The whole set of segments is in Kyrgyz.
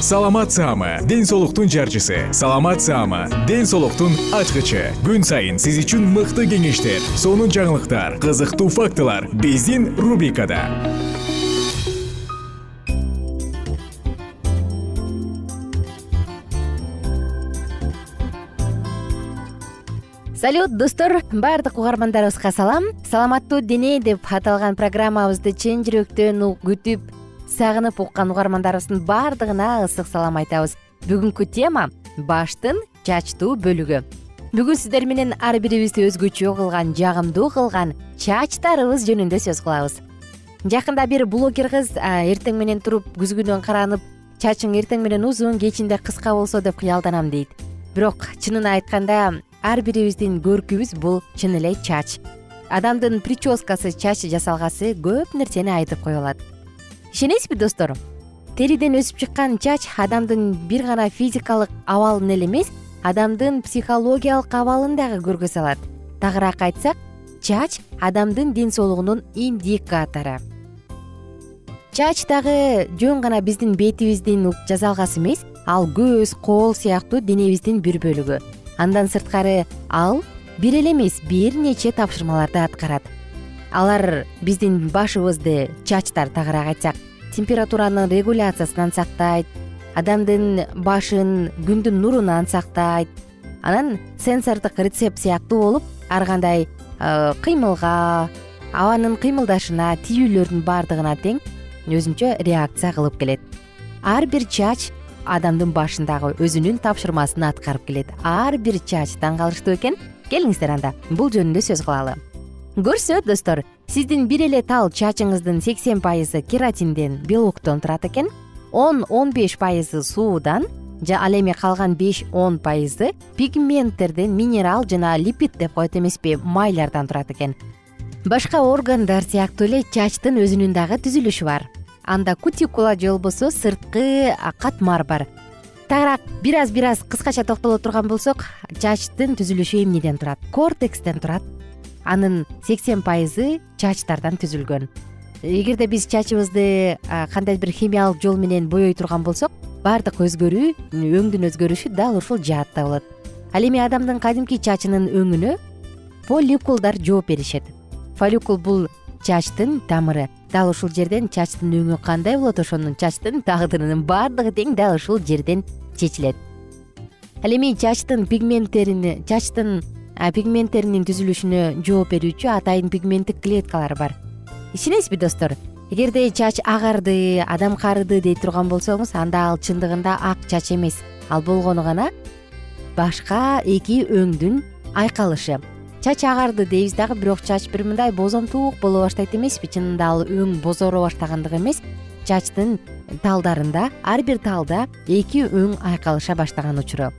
саламат саама ден соолуктун жарчысы. Саламат саама ден соолуктун ачкычы. Күн сайын сиз үчүн мыкты кеңештер сонун жаңылыктар кызыктуу фактылар биздин рубрикада. Салют достор. Баардык угармандарыбызга салам. Саламаттуу дене деп аталган программабызды чын жүрөктөн күтүп сагынып уккан угармандарыбыздын баардыгына ысык салам айтабыз. Бүгүнкү тема баштын чачтуу бөлүгү. Бүгүн сиздер менен ар бирибизди өзгөчө кылган жагымдуу кылган чачтарыбыз жөнүндө сөз кылабыз. Жакында бир блогер кыз эртең менен туруп күзгүнөн каранып чачың эртең менен узун кечинде кыска болсо деп кыялданам дейт. Бирок чынын айтканда ар бирибиздин көркүбүз бул чын эле чач. Адамдын прическасы чач жасалгасы көп нерсени айтып кое алат ишенесизби достор териден өсүп чыккан чач адамдын бир гана физикалык абалын эле эмес адамдын психологиялык абалын дагы көргө салат. Тагыраак айтсак чач адамдын ден соолугунун индикатору. Чач дагы жөн гана биздин бетибиздин жасалгасы эмес ал көз кол сыяктуу денебиздин бир бөлүгү. Андан сырткары ал бир эле эмес бир нече тапшырмаларды аткарат алар биздин башыбызды чачтар тагыраак айтсак температуранын регуляциясынан сактайт адамдын башын күндүн нурунан сактайт. Анан сенсордук рецепт сыяктуу болуп ар кандай э, кыймылга абанын кыймылдашына тийүүлөрдүн баардыгына тең өзүнчө реакция кылып келет. Ар бир чач адамдын башындагы өзүнүн тапшырмасын аткарып келет. Ар бир чач таң калыштуу экен. Келиңиздер анда. Бул жөнүндө сөз кылалы көрсө достор сиздин бир эле тал чачыңыздын сексен пайызы кератинден белоктон турат экен. Он он беш пайызы суудан ал эми калган беш он пайызы пигменттерден минерал жана липид деп коет эмеспи майлардан турат экен. Башка органдар сыяктуу эле чачтын өзүнүн дагы түзүлүшү бар. Анда кутикула же болбосо сырткы катмар бар. Тагыраак бир аз бир аз кыскача токтоло турган болсок чачтын түзүлүшү эмнеден турат? Кортекстен турат анын сексен пайызы чачтардан түзүлгөн. Эгерде биз чачыбызды кандайдыр бир химиялык жол менен боей турган болсок баардык өзгөрүү өңдүн өзгөрүшү дал ушул жаатта болот. Ал эми адамдын кадимки чачынын өңүнө фолликулдар жооп беришет. Фолликул бул чачтын тамыры. Дал ушул жерден чачтын өңү кандай болот ошонун чачтын тагдырынын баардыгы тең дал ушул жерден чечилет. Ал эми чачтын пигменттерин чачтын пигменттеринин түзүлүшүнө жооп берүүчү атайын пигменттик клеткалар бар. Ишенесизби достор? Эгерде чач агарды адам карыды дей турган болсоңуз анда ал чындыгында ак чач эмес. Ал болгону гана башка эки өңдүн айкалышы. Чач агарды дейбиз дагы бирок чач бир мындай бозомтук боло баштайт эмеспи? Чынында ал өң бозоро баштагандыгы эмес. Чачтын талдарында ар бир талда эки өң айкалыша баштаган учуру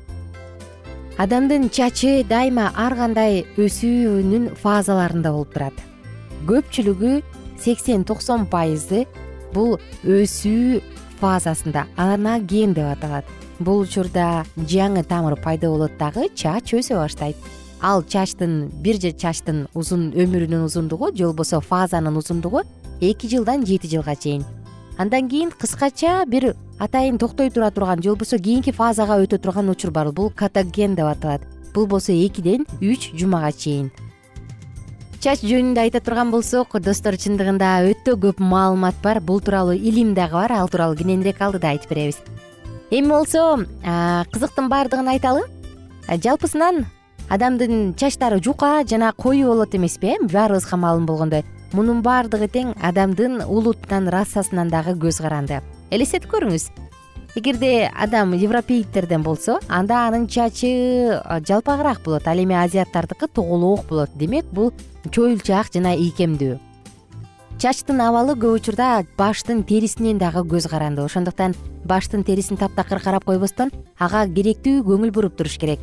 адамдын чачы дайыма ар кандай өсүүнүн фазаларында болуп турат. Көпчүлүгү сексен токсон пайызы бул өсүү фазасында анаген деп аталат. Бул учурда жаңы тамыр пайда болот дагы чач өсө баштайт. Ал чачтын бир чачтын узун өмүрүнүн узундугу же болбосо фазанын узундугу эки жылдан жети жылга чейин андан кийин кыскача бир атайын токтой тура турган же болбосо кийинки фазага өтө турган учур бар. Бул катаген деп аталат. Бул болсо экиден үч жумага чейин. Чач жөнүндө айта турган болсок достор чындыгында өтө көп маалымат бар. Бул тууралуу илим дагы бар. Ал тууралуу кененирээк алдыда айтып беребиз. Эми болсо кызыктын баардыгын айталы жалпысынан адамдын чачтары жука жана коюу болот эмеспи э? Баарыбызга маалым болгондой мунун баардыгы тең адамдын улутунан расасынан дагы көз каранды. Элестетип көрүңүз. Эгерде адам европеецтерден болсо анда анын чачы жалпагыраак болот. Ал эми азиаттардыкы тоголоок болот. Демек бул чоюлчаак жана ийкемдүү. Чачтын абалы көп учурда баштын терисинен дагы көз каранды. Ошондуктан баштын терисин таптакыр карап койбостон ага керектүү көңүл буруп туруш керек.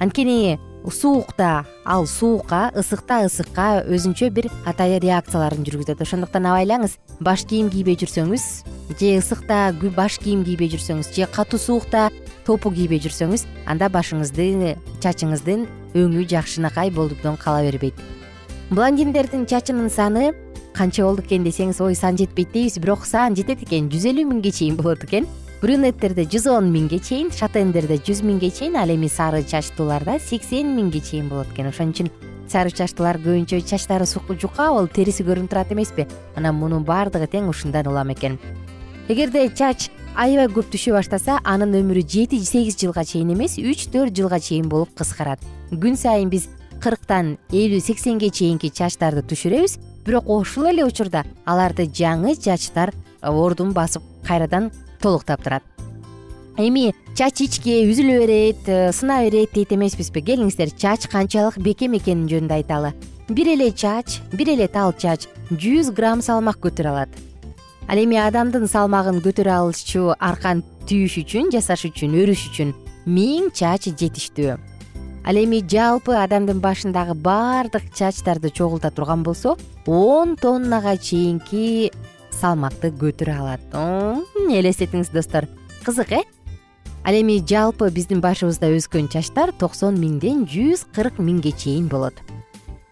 Анткени суукта. Ал суукка ысыкта ысыкка өзүнчө бир катайы реакцияларын жүргүзөт. Ошондуктан абайлаңыз баш кийим кийбей жүрсөңүз же ысыкта баш кийим кийбей жүрсөңүз же катуу суукта топу кийбей жүрсөңүз анда башыңызды чачыңыздын өңү жакшынакай болуудан кала бербейт. Блондиндердин чачынын саны канча болду экен десеңиз ой сан жетпейт дейбиз бирок сан жетет экен жүз элүү миңге чейин болот экен брюнеттерде жүз он миңге чейин шатендерде жүз миңге чейин ал эми сары чачтууларда сексен миңге чейин болот экен. Ошон үчүн сары чачтуулар көбүнчө чачтары жука болуп териси көрүнүп турат эмеспи? Анан мунун баардыгы тең ушундан улам экен. Эгерде чач аябай көп түшө баштаса анын өмүрү жети сегиз жылга чейин эмес үч төрт жылга чейин болуп кыскарат. Күн сайын биз кырктан элүү сексенге чейинки чачтарды түшүрөбүз бирок ошол эле учурда аларды жаңы чачтар ордун басып кайрадан толуктап турат. Эми чач ичке үзүлө берет э, сына берет дейт эмеспизби. Келиңиздер чач канчалык бекем экени жөнүндө айталы бир эле чач бир эле тал чач жүз грамм салмак көтөрө алат. Ал эми адамдын салмагын көтөрө алышчу аркан түйүш үчүн жасаш үчүн өрүш үчүн миң чач жетиштүү. Ал эми жалпы адамдын башындагы баардык чачтарды чогулта турган болсо он тоннага чейинки салмакты көтөрө алат. Элестетиңиз достор. Кызык э? Ал эми жалпы биздин башыбызда өскөн чачтар токсон миңден жүз кырк миңге чейин болот.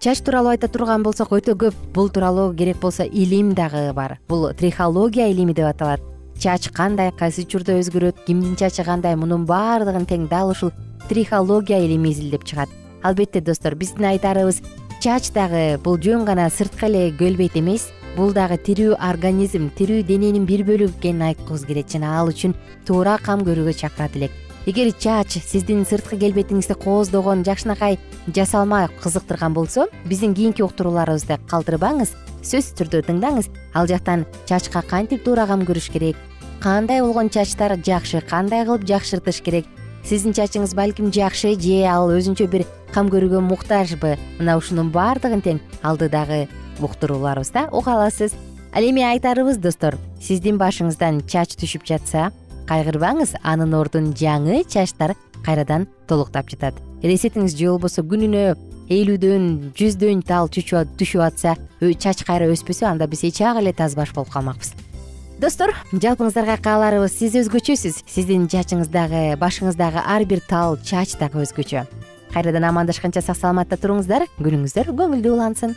Чач тууралуу айта турган болсок өтө көп. Бул тууралуу керек болсо илим дагы бар. Бул трихология илими деп аталат. Чач кандай кайсы учурда өзгөрөт кимдин чачы кандай мунун баардыгын тең дал ушул трихология илими изилдеп чыгат. Албетте достор биздин айтарыбыз чач дагы бул жөн гана сырткы эле келбейт эмес бул дагы тирүү организм тирүү дененин бир бөлүгү экенин айткыбыз келет. Жана ал үчүн туура кам көрүүгө чакырат элек. Эгер чач сиздин сырткы келбетиңизди кооздогон жакшынакай жасалма кызыктырган болсо биздин кийинки уктурууларыбызды калтырбаңыз сөзсүз түрдө тыңдаңыз. Ал жактан чачка кантип туура кам көрүш керек? Кандай болгон чачтар жакшы кандай кылып жакшыртыш керек? Сиздин чачыңыз балким жакшы же ал өзүнчө бир кам көрүүгө муктажбы? Мына ушунун баардыгын тең алдыдагы уктурууларыбызда уга аласыз. Ал эми айтарыбыз достор сиздин башыңыздан чач түшүп жатса кайгырбаңыз анын ордун жаңы чачтар кайрадан толуктап жатат. Элестетиңиз же болбосо күнүнө элүүдөн жүздөн тал түшүп атса чач кайра өспөсө анда биз эч ак эле таз баш болуп калмакпыз достор жалпыңыздарга кааларыбыз сиз өзгөчөсүз. Сиздин чачыңыздагы башыңыздагы ар бир тал чач дагы өзгөчө. Кайрадан амандашканча сак саламатта туруңуздар күнүңүздөр көңүлдүү улансын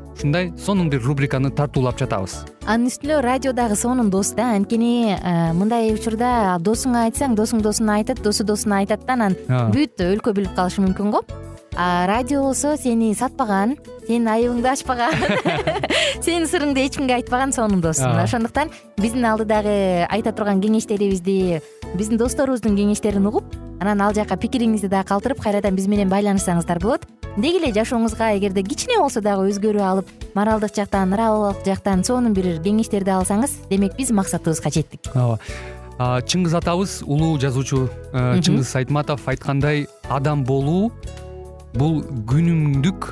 ушундай сонун бир рубриканы тартуулап жатабыз? Анын үстүнө радио дагы сонун дос да анткени э, мындай учурда досуңа айтсаң досуң досуна айтат досу досуна айтат да анан бүт өлкө билип калышы мүмкүн го. А радио болсо сени сатпаган сенин айыбыңды ачпаган сенин сырыңды эч кимге айтпаган сонун дос. Ошондуктан биздин алдыдагы айта турган кеңештерибизди биздин досторубуздун кеңештерин угуп анан ал жака пикириңизди дагы калтырып кайрадан биз менен байланышсаңыздар болот деги эле жашооңузга эгерде кичине болсо дагы өзгөрүү алып моралдык жактан нравовдук жактан сонун бир кеңештерди алсаңыз демек биз максатыбызга жеттик. Ооба. Чыңгыз атабыз улуу жазуучу э, чыңгыз айтматов айткандай адам болуу бул күнүмдүк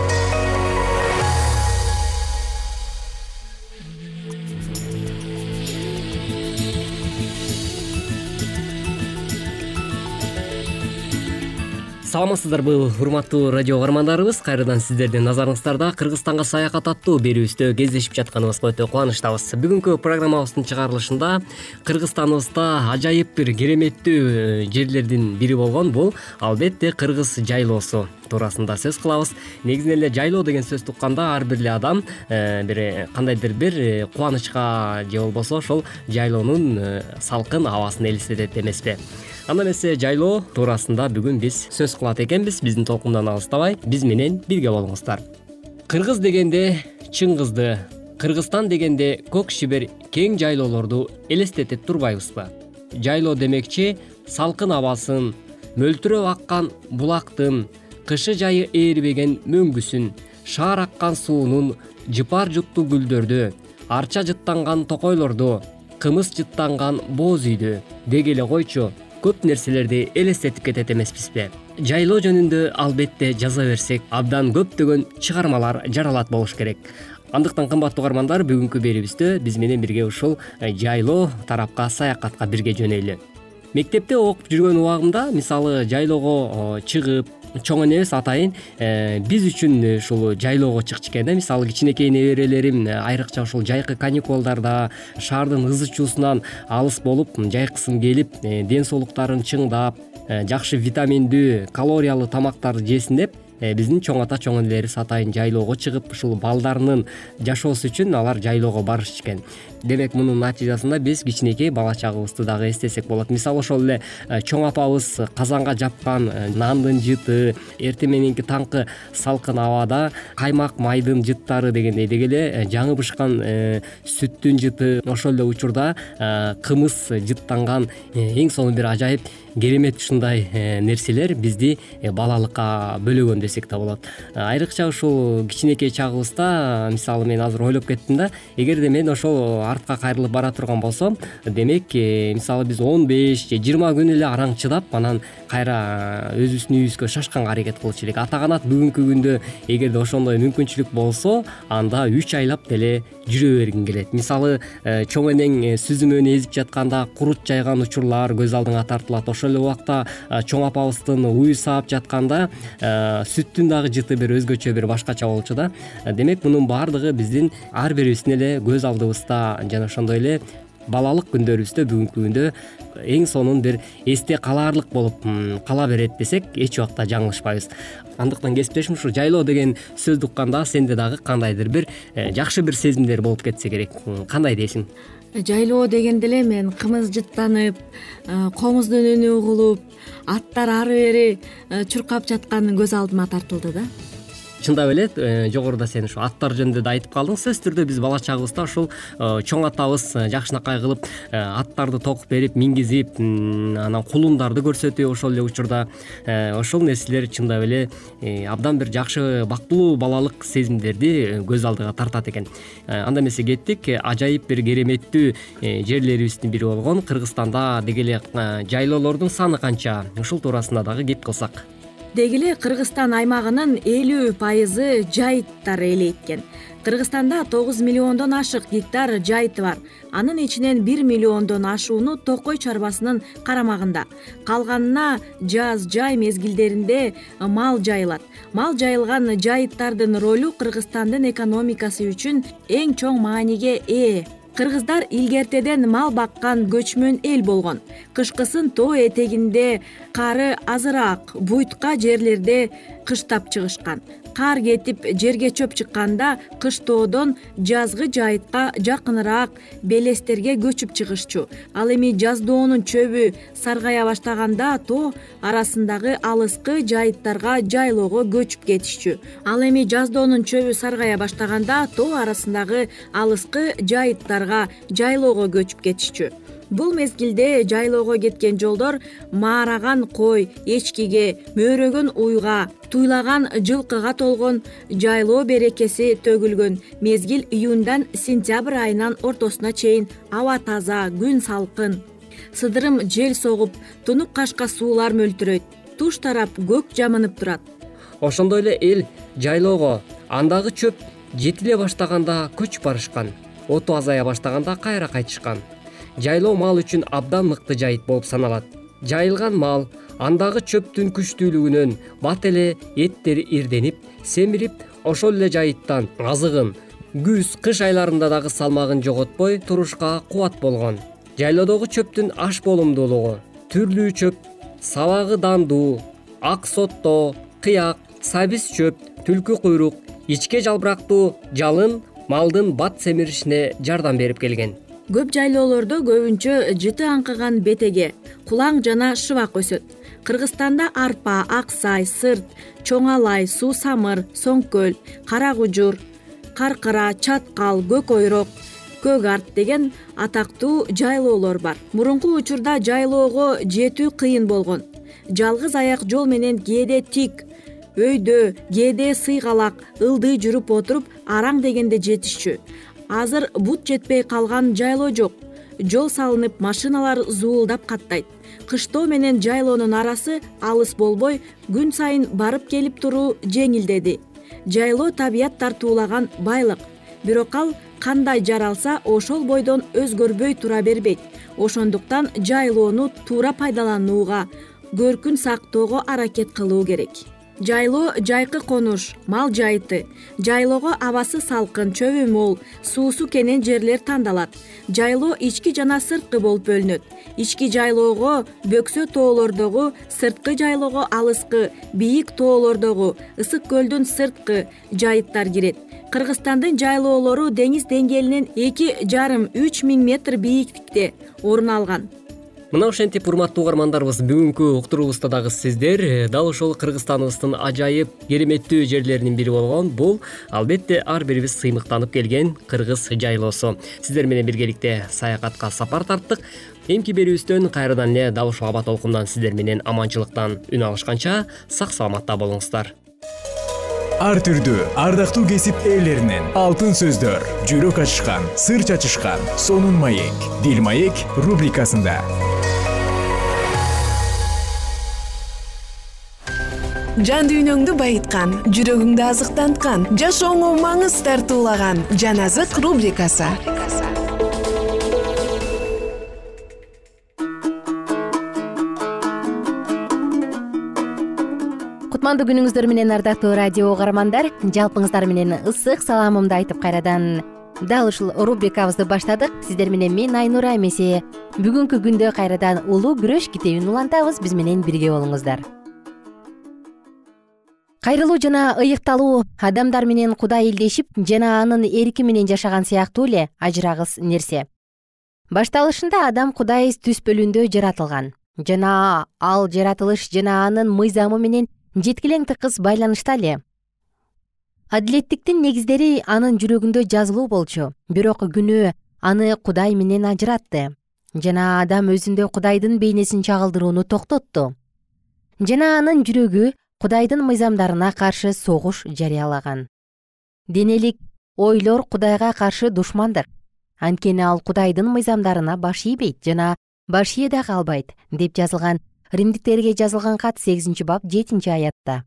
саламатсыздарбы урматтуу радио угармандарыбыз. Кайрадан сиздердин назарыңыздарда кыргызстанга саякат аттуу берүүбүздө кездешип жатканыбызга өтө кубанычтабыз. Бүгүнкү программабыздын чыгарылышында кыргызстаныбызда ажайып бир кереметтүү э, жерлердин бири болгон бул албетте кыргыз жайлоосу туурасында сөз кылабыз. Негизинен эле жайлоо деген сөздү укканда ар бир эле адам э, бир э, кандайдыр бир кубанычка же болбосо ошол жайлоонун салкын абасын элестетет эмеспи анда эмесе жайлоо туурасында бүгүн биз сөз кылат экенбиз. Биздин толкундан алыстабай биз менен бирге болуңуздар. Кыргыз дегенде чыңгызды кыргызстан дегенде көк шибер кең жайлоолорду элестетип турбайбызбы? Жайлоо демекчи салкын абасын мөлтүрөп аккан булактын кышы жайы ээрибеген мөңгүсүн шаар аккан суунун жыпар жуттуу гүлдөрдү арча жыттанган токойлорду кымыз жыттанган бооз үйдү деги эле койчу көп нерселерди элестетип кетет эмеспизби. Жайлоо жөнүндө албетте жаза берсек абдан көптөгөн чыгармалар жаралат болуш керек. Андыктан кымбаттуу угармандар бүгүнкү берүүбүздө биз менен бирге ушул э, жайлоо тарапка саякатка бирге жөнөйлү. Мектепте окуп жүргөн убагымда мисалы жайлоого чыгып чоң энебиз атайын. Э, биз үчүн ушул жайлоого чыкчу экен да мисалы кичинекей неберелерим э, айрыкча ушул жайкы каникулдарда шаардын ызы чуусунан алыс болуп жайкысым келип э, ден соолуктарын чыңдап жакшы витаминдүү калориялуу тамактарды жесин деп биздин чоң ата чоң энелерибиз атайын жайлоого чыгып ушул балдарынын жашоосу үчүн алар жайлоого барышчу экен демек мунун натыйжасында биз кичинекей бала чагыбызды дагы эстесек болот. Мисалы ошол эле э, чоң апабыз казанга жапкан э, нандын жыты эртең мененки таңкы салкын абада каймак майдын жыттары дегендей. Деги эле э, жаңы бышкан сүттүн жыты. Ошол эле учурда кымыз жыттанган эң сонун бир ажайып керемет ушундай нерселер бизди балалыкка бөлөгөн десек да болот. Айрыкча ушул кичинекей чагыбызда мисалы мен азыр ойлоп кеттим да эгерде мен ошол артка кайрылып бара турган болсом демек э, мисалы биз он беш же жыйырма күн эле араң чыдап анан кайра өзүбүздүн үйүбүзгө шашканга аракет кылчу элек. Ата канат бүгүнкү күндө эгерде ошондой мүмкүнчүлүк болсо анда үч айлап деле жүрө бергиң келет. Мисалы э, чоң энең э, сүзүмөнү эзип жатканда курут жайган учурлар көз алдыңа тартылат. Ошол эле убакта чоң апабыздын ую саап жатканда сүттүн дагы жыты бир өзгөчө бир башкача болчу да. Демек мунун баардыгы биздин ар бирибиздин эле көз алдыбызда жана ошондой эле балалык күндөрүбүздө бүгүнкү күндө эң сонун бир эсте калаарлык болуп кала берет десек эч убакта жаңылышпайбыз. Андыктан кесиптешим ушу жайлоо деген сөздү укканда сенде дагы кандайдыр бир э, жакшы бир сезимдер болуп кетсе керек. Кандай дейсиң жайлоо дегенде эле мен кымыз жыттанып э, комуздун үнү угулуп аттар ары бери э, чуркап жатканы көз алдыма тартылды да чындап эле э, жогоруда сен ушу аттар жөнүндө да айтып калдың. Сөзсүз түрдө биз бала чагыбызда ушул э, чоң атабыз э, жакшынакай кылып аттарды токуп берип мингизип анан кулундарды көрсөтүп ошол эле учурда ошол нерселер чындап эле абдан бир жакшы бактылуу балалык сезимдерди көз алдыга тартат экен. Анда эмесе кеттик ажайып бир кереметтүү жерлерибиздин бири болгон кыргызстанда деги эле жайлоолордун саны канча? Ушул туурасында дагы кеп кылсак деги эле кыргызстан аймагынын элүү пайызы жайыттар ээлейт экен кыргызстанда тогуз миллиондон ашык гектар жайыты бар. Анын ичинен бир миллиондон ашууну токой чарбасынын карамагында. Калганына жаз жай мезгилдеринде мал жайылат. Мал жайылган жайыттардын ролу кыргызстандын экономикасы үчүн эң чоң мааниге ээ кыргыздар илгертеден мал баккан көчмөн эл болгон. Кышкысын тоо этегинде кары азыраак буйтка жерлерде кыштап чыгышкан кар кетип жерге чөп чыкканда кыштоодон жазгы жайытка жакыныраак белестерге көчүп чыгышчу. Ал эми жаздоонун чөбү саргая баштаганда тоо арасындагы алыскы жайыттарга жайлоого көчүп кетишчү. Ал эми жаздоонун чөбү саргая баштаганда тоо арасындагы алыскы жайыттарга жайлоого көчүп кетишчү бул мезгилде жайлоого кеткен жолдор маараган кой эчкиге мөөрөгөн уйга туйлаган жылкыга толгон жайлоо берекеси төгүлгөн. Мезгил июньдан сентябрь айынын ортосуна чейин аба таза күн салкын. Сыдырым жел согуп тунук кашка суулар мөлтүрөйт. Туш тарап көк жамынып турат. Ошондой эле эл жайлоого андагы чөп жетиле баштаганда көчүп барышкан. Оту азая баштаганда кайра кайтышкан жайлоо мал үчүн абдан мыкты жайыт болуп саналат. Жайылган мал андагы чөптүн күчтүүлүгүнөн бат эле эттери ирденип семирип ошол эле жайыттан азыгын күз кыш айларында дагы салмагын жоготпой турушка кубат болгон. Жайлоодогу чөптүн аш болумдуулугу түрлүү чөп сабагы дандуу ак сотто кыяк сабиз чөп түлкү куйрук ичке жалбырактуу жалын малдын бат семиришине жардам берип келген көп жайлоолордо көбүнчө жыты аңкыган бетеге кулаң жана шыбак өсөт. Кыргызстанда арпа ак сай сырт чоң алай суу самыр соңкөл кара кужур каркыра чаткал көк ойрок көк арт деген атактуу жайлоолор бар. Мурунку учурда жайлоого жетүү кыйын болгон. Жалгыз аяк жол менен кээде тик өйдө кээде сыйгалак ылдый жүрүп отуруп араң дегенде жетишчү азыр бут жетпей калган жайлоо жок. Жол салынып машиналар зуулдап каттайт. Кыштоо менен жайлоонун арасы алыс болбой күн сайын барып келип туруу жеңилдеди жайлоо табият тартуулаган байлык. Бирок ал кандай жаралса ошол бойдон өзгөрбөй тура бербейт. Ошондуктан жайлоону туура пайдаланууга көркүн сактоого аракет кылуу керек жайлоо жайкы конуш мал жайыты жайлоого абасы салкын чөбү мол суусу кенен жерлер тандалат. Жайлоо ички жана сырткы болуп бөлүнөт. Ички жайлоого бөксө тоолордогу сырткы жайлоого алыскы бийик тоолордогу ысык көлдүн сырткы жайыттар кирет. Кыргызстандын жайлоолору деңиз деңгээлинен эки жарым үч миң метр бийиктикте орун алган мына ошентип урматтуу угармандарыбыз бүгүнкү уктуруубузда дагы сиздер э, дал ушул кыргызстаныбыздын ажайып кереметтүү жерлеринин бири болгон бул албетте ар бирибиз сыймыктанып келген кыргыз жайлоосу. Сиздер менен биргеликте саякатка сапар тарттык. Эмки берүүбүздөн кайрадан эле дал ушул аба толкундан сиздер менен аманчылыктан үн алышканча сак саламатта болуңуздар. Ар түрдүү ардактуу кесип ээлеринен алтын сөздөр жүрөк ачышкан сыр чачышкан сонун маек дил маек рубрикасында жан дүйнөңдү байыткан жүрөгүңдү азыктанткан жашооңо маңыз тартуулаган жан азык рубрикасы. Кутмандуу күнүңүздөр менен ардактуу радио угармандар жалпыңыздар менен ысык саламымды айтып кайрадан дал ушул рубрикабызды баштадык. Сиздер менен мен айнура эмесе бүгүнкү күндө кайрадан улуу күрөш китебин улантабыз биз менен бирге болуңуздар кайрылуу жана ыйыкталуу адамдар менен кудай элдешип жана анын эрки менен жашаган сыяктуу эле ажырагыс нерсе. Башталышында адам кудай түспөлүндө жаратылган. Жана ал жаратылыш жана анын мыйзамы менен жеткилең тыкыз байланышта эле. Адилеттиктин негиздери анын жүрөгүндө жазылуу болчу. Бирок күнөө аны кудай менен ажыратты. Жана адам өзүндө кудайдын бейнесин чагылдырууну токтотту. Жана анын жүрөгү кудайдын мыйзамдарына каршы согуш жарыялаган. Денелик ойлор кудайга каршы душмандык анткени ал кудайдын мыйзамдарына баш ийбейт жана баш ие дагы албайт деп жазылган римдиктерге жазылган кат сегизинчи бап жетинчи аятта.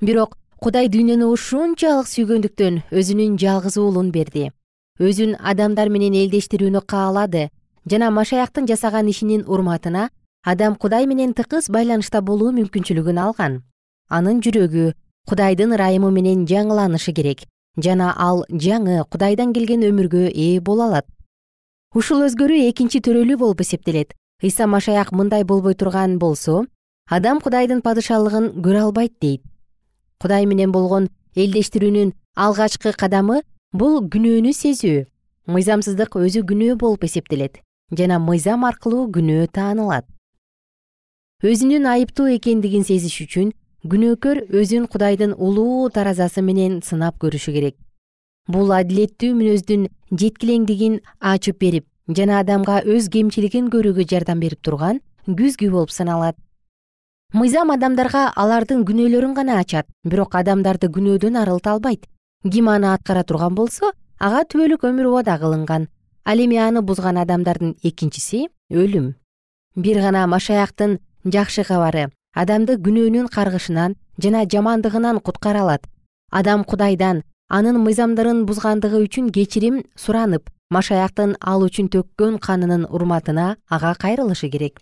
Бирок кудай дүйнөнү ушунчалык сүйгөндүктөн өзүнүн жалгыз уулун берди. Өзүн адамдар менен элдештирүүнү каалады жана машаяктын жасаган ишинин урматына адам кудай менен тыкыз байланышта болуу мүмкүнчүлүгүн алган анын жүрөгү кудайдын ырайымы менен жаңыланышы керек жана ал жаңы кудайдан келген өмүргө ээ боло алат. Ушул өзгөрүү экинчи төрөлүү болуп эсептелет. Ыйса машаяк мындай болбой турган болсо адам кудайдын падышалыгын көрө албайт дейт. Кудай менен болгон элдештирүүнүн алгачкы кадамы бул күнөөнү сезүү мыйзамсыздык өзү күнөө болуп эсептелет жана мыйзам аркылуу күнөө таанылат. Өзүнүн айыптуу экендигин сезиш үчүн күнөөкөр өзүн кудайдын улуу таразасы менен сынап көрүшү керек. Бул адилеттүү мүнөздүн жеткилеңдигин ачып берип жана адамга өз кемчилигин көрүүгө жардам берип турган күзгү болуп саналат. Мыйзам адамдарга алардын күнөөлөрүн гана ачат бирок адамдарды күнөөдөн арылта албайт. Ким аны аткара турган болсо ага түбөлүк өмүр убада кылынган. Ал эми аны бузган адамдардын экинчиси өлүм. Бир гана машаяктын жакшы кабары адамды күнөөнүн каргышынан жана жамандыгынан куткара алат адам кудайдан анын мыйзамдарын бузгандыгы үчүн кечирим суранып машаяктын ал үчүн төккөн канынын урматына ага кайрылышы керек.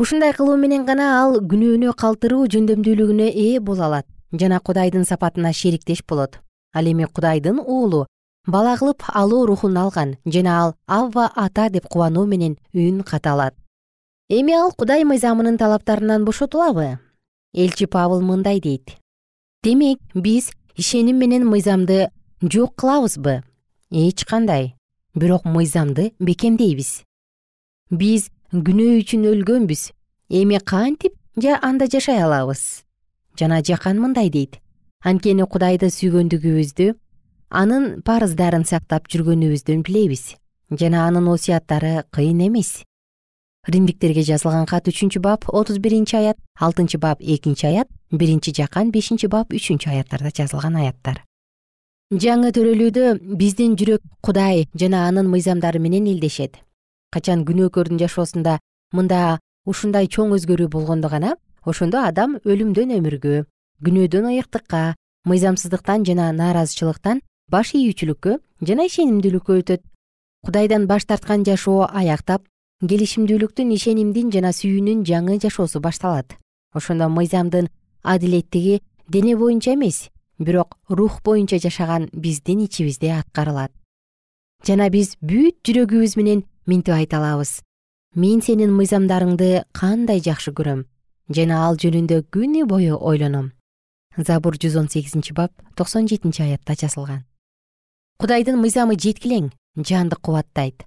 Ушундай кылуу менен гана ал күнөөнү калтыруу жөндөмдүүлүгүнө ээ боло алат жана кудайдын сапатына шериктеш болот. Ал эми кудайдын уулу бала кылып алуу рухун алган жана ал авва ата деп кубануу менен үн ката алат эми ал кудай мыйзамынын талаптарынан бошотулабы? Элчи пабыл мындай дейт. Демек биз ишеним менен мыйзамды жок кылабызбы? Эч кандай. Бирок мыйзамды бекемдейбиз. Биз күнөө үчүн өлгөнбүз. Эми кантип анда жашай алабыз? Жана жакан мындай дейт. Анткени кудайды сүйгөндүгүбүздү анын парыздарын сактап жүргөнүбүздөн билебиз. Жана анын осуяттары кыйын эмес римдиктерге жазылган кат үчүнчү бап отуз биринчи аят алтынчы бап экинчи аят биринчи жакан бешинчи бап үчүнчү аяттарда жазылган аяттар. Жаңы төрөлүүдө биздин жүрөк кудай жана анын мыйзамдары менен элдешет. Качан күнөөкөрдүн жашоосунда мында ушундай чоң өзгөрүү болгондо гана ошондо адам өлүмдөн өмүргө күнөөдөн ыйыктыкка мыйзамсыздыктан жана нааразычылыктан баш ийүүчүлүккө жана ишенимдүүлүккө өтөт. Кудайдан баш тарткан жашоо аяктап келишимдүүлүктүн ишенимдин жана сүйүүнүн жаңы жашоосу башталат. Ошондо мыйзамдын адилеттиги дене боюнча эмес бирок рух боюнча жашаган биздин ичибизде аткарылат. Жана биз бүт жүрөгүбүз менен минтип айта алабыз. Мен сенин мыйзамдарыңды кандай жакшы көрөм? Жана ал жөнүндө күнү бою ойлоном. Забур жүз он сегизинчи бап токсон жетинчи аятта жазылган. Кудайдын мыйзамы жеткилең жанды кубаттайт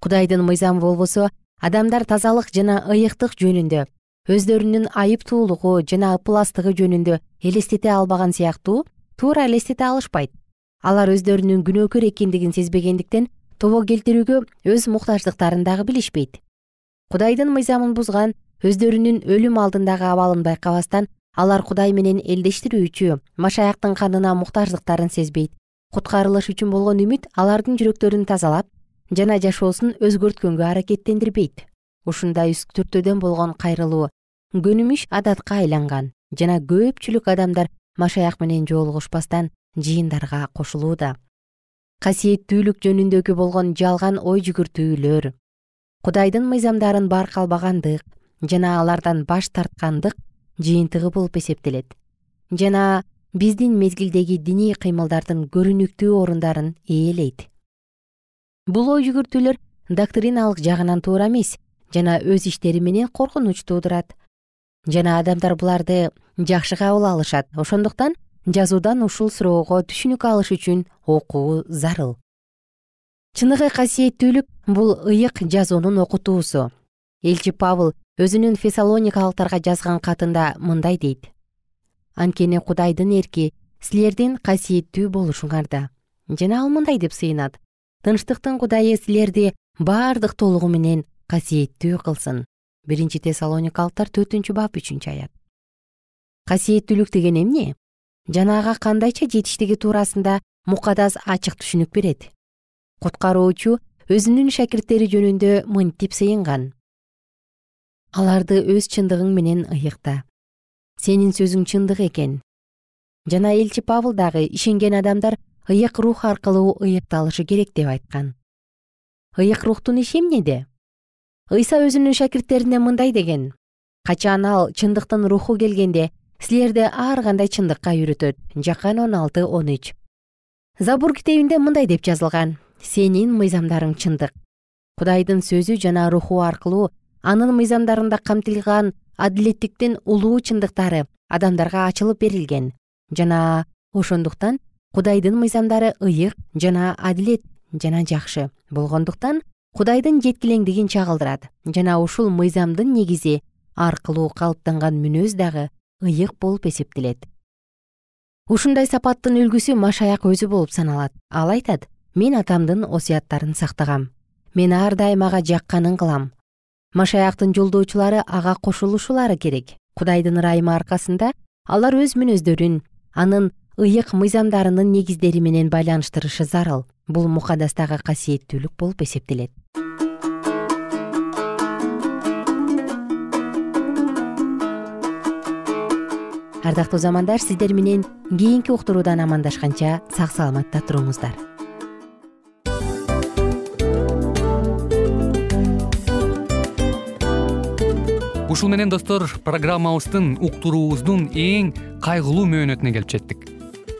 кудайдын мыйзамы болбосо адамдар тазалык жана ыйыктык жөнүндө өздөрүнүн айыптуулугу жана ыпластыгы жөнүндө элестете албаган сыяктуу туура элестете алышпайт. Алар өздөрүнүн күнөөкөр экендигин сезбегендиктен тобо келтирүүгө өз муктаждыктарын дагы билишпейт. Кудайдын мыйзамын бузган өздөрүнүн өлүм алдындагы абалын байкабастан алар кудай менен элдештирүүчү машаяктын канына муктаждыктарын сезбейт. Куткарылыш үчүн болгон үмүт алардын жүрөктөрүн тазалап жана жашоосун өзгөрткөнгө аракеттендирбейт. Ушундай үстүртөдөн болгон кайрылуу көнүмүш адатка айланган жана көпчүлүк адамдар машаяк менен жолугушпастан жыйындарга кошулууда. Касиеттүүлүк жөнүндөгү болгон жалган ой жүгүртүүлөр кудайдын мыйзамдарын барк албагандык жана алардан баш тарткандык жыйынтыгы болуп эсептелет. Жана биздин мезгилдеги диний кыймылдардын көрүнүктүү орундарын ээлейт бул ой жүгүртүүлөр доктриналык жагынан туура эмес жана өз иштери менен коркунуч туудурат. Жана адамдар буларды жакшы кабыл алышат. Ошондуктан жазуудан ушул суроого түшүнүк алыш үчүн окуу зарыл. Чыныгы касиеттүүлүк бул ыйык жазуунун окутуусу. Элчи павыл өзүнүн фессалоникалыктарга жазган катында мындай дейт. Анткени кудайдын эрки силердин касиеттүү болушуңарда. Жана ал мындай деп сыйынат тынчтыктын кудайы силерди баардык толугу менен касиеттүү кылсын. Биринчи тессалоникалыктар төртүнчү бап үчүнчү аят. Касиеттүүлүк деген эмне? Жана ага кандайча жетиштиги туурасында мукадас ачык түшүнүк берет. Куткаруучу өзүнүн шакирттери жөнүндө мынтип сыйынган. Аларды өз чындыгың менен ыйыкта. Сенин сөзүң чындык экен. Жана элчи павыл дагы ишенген адамдар ыйык рух аркылуу ыйыкталышы керек деп айткан. Ыйык рухтун иши эмнеде ыйса өзүнүн шакирттерине мындай деген. Качан ал чындыктын руху келгенде силерди ар кандай чындыкка үйрөтөт? Жакан он алты он үч. Забур китебинде мындай деп жазылган. Сенин мыйзамдарың чындык. Кудайдын сөзү жана руху аркылуу анын мыйзамдарында камтылган адилеттиктин улуу чындыктары адамдарга ачылып берилген. Жана ошондуктан кудайдын мыйзамдары ыйык жана адилет жана жакшы. Болгондуктан кудайдын жеткилеңдигин чагылдырат жана ушул мыйзамдын негизи аркылуу калыптанган мүнөз дагы ыйык болуп эсептелет. Ушундай сапаттын үлгүсү машаяк өзү болуп саналат. Ал айтат мен атамдын осуяттарын сактагам. Мен ар дайым ага жакканын кылам. Машаяктын жолдоочулары ага кошулушулары керек. Кудайдын ырайымы аркасында алар өз мүнөздөрүн анын ыйык мыйзамдарынын негиздери менен байланыштырышы зарыл. Бул мукадастагы касиеттүүлүк болуп эсептелет. Ардактуу замандар сиздер менен кийинки уктуруудан амандашканча сак саламатта туруңуздар. Ушул менен достор программабыздын уктуруубуздун эң кайгылуу мөөнөтүнө келип жеттик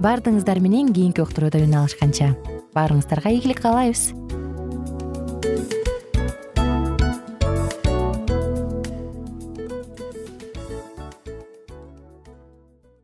баардыгыңыздар менен кийинки уктуродон алышканча. Баарыңыздарга ийгилик каалайбыз.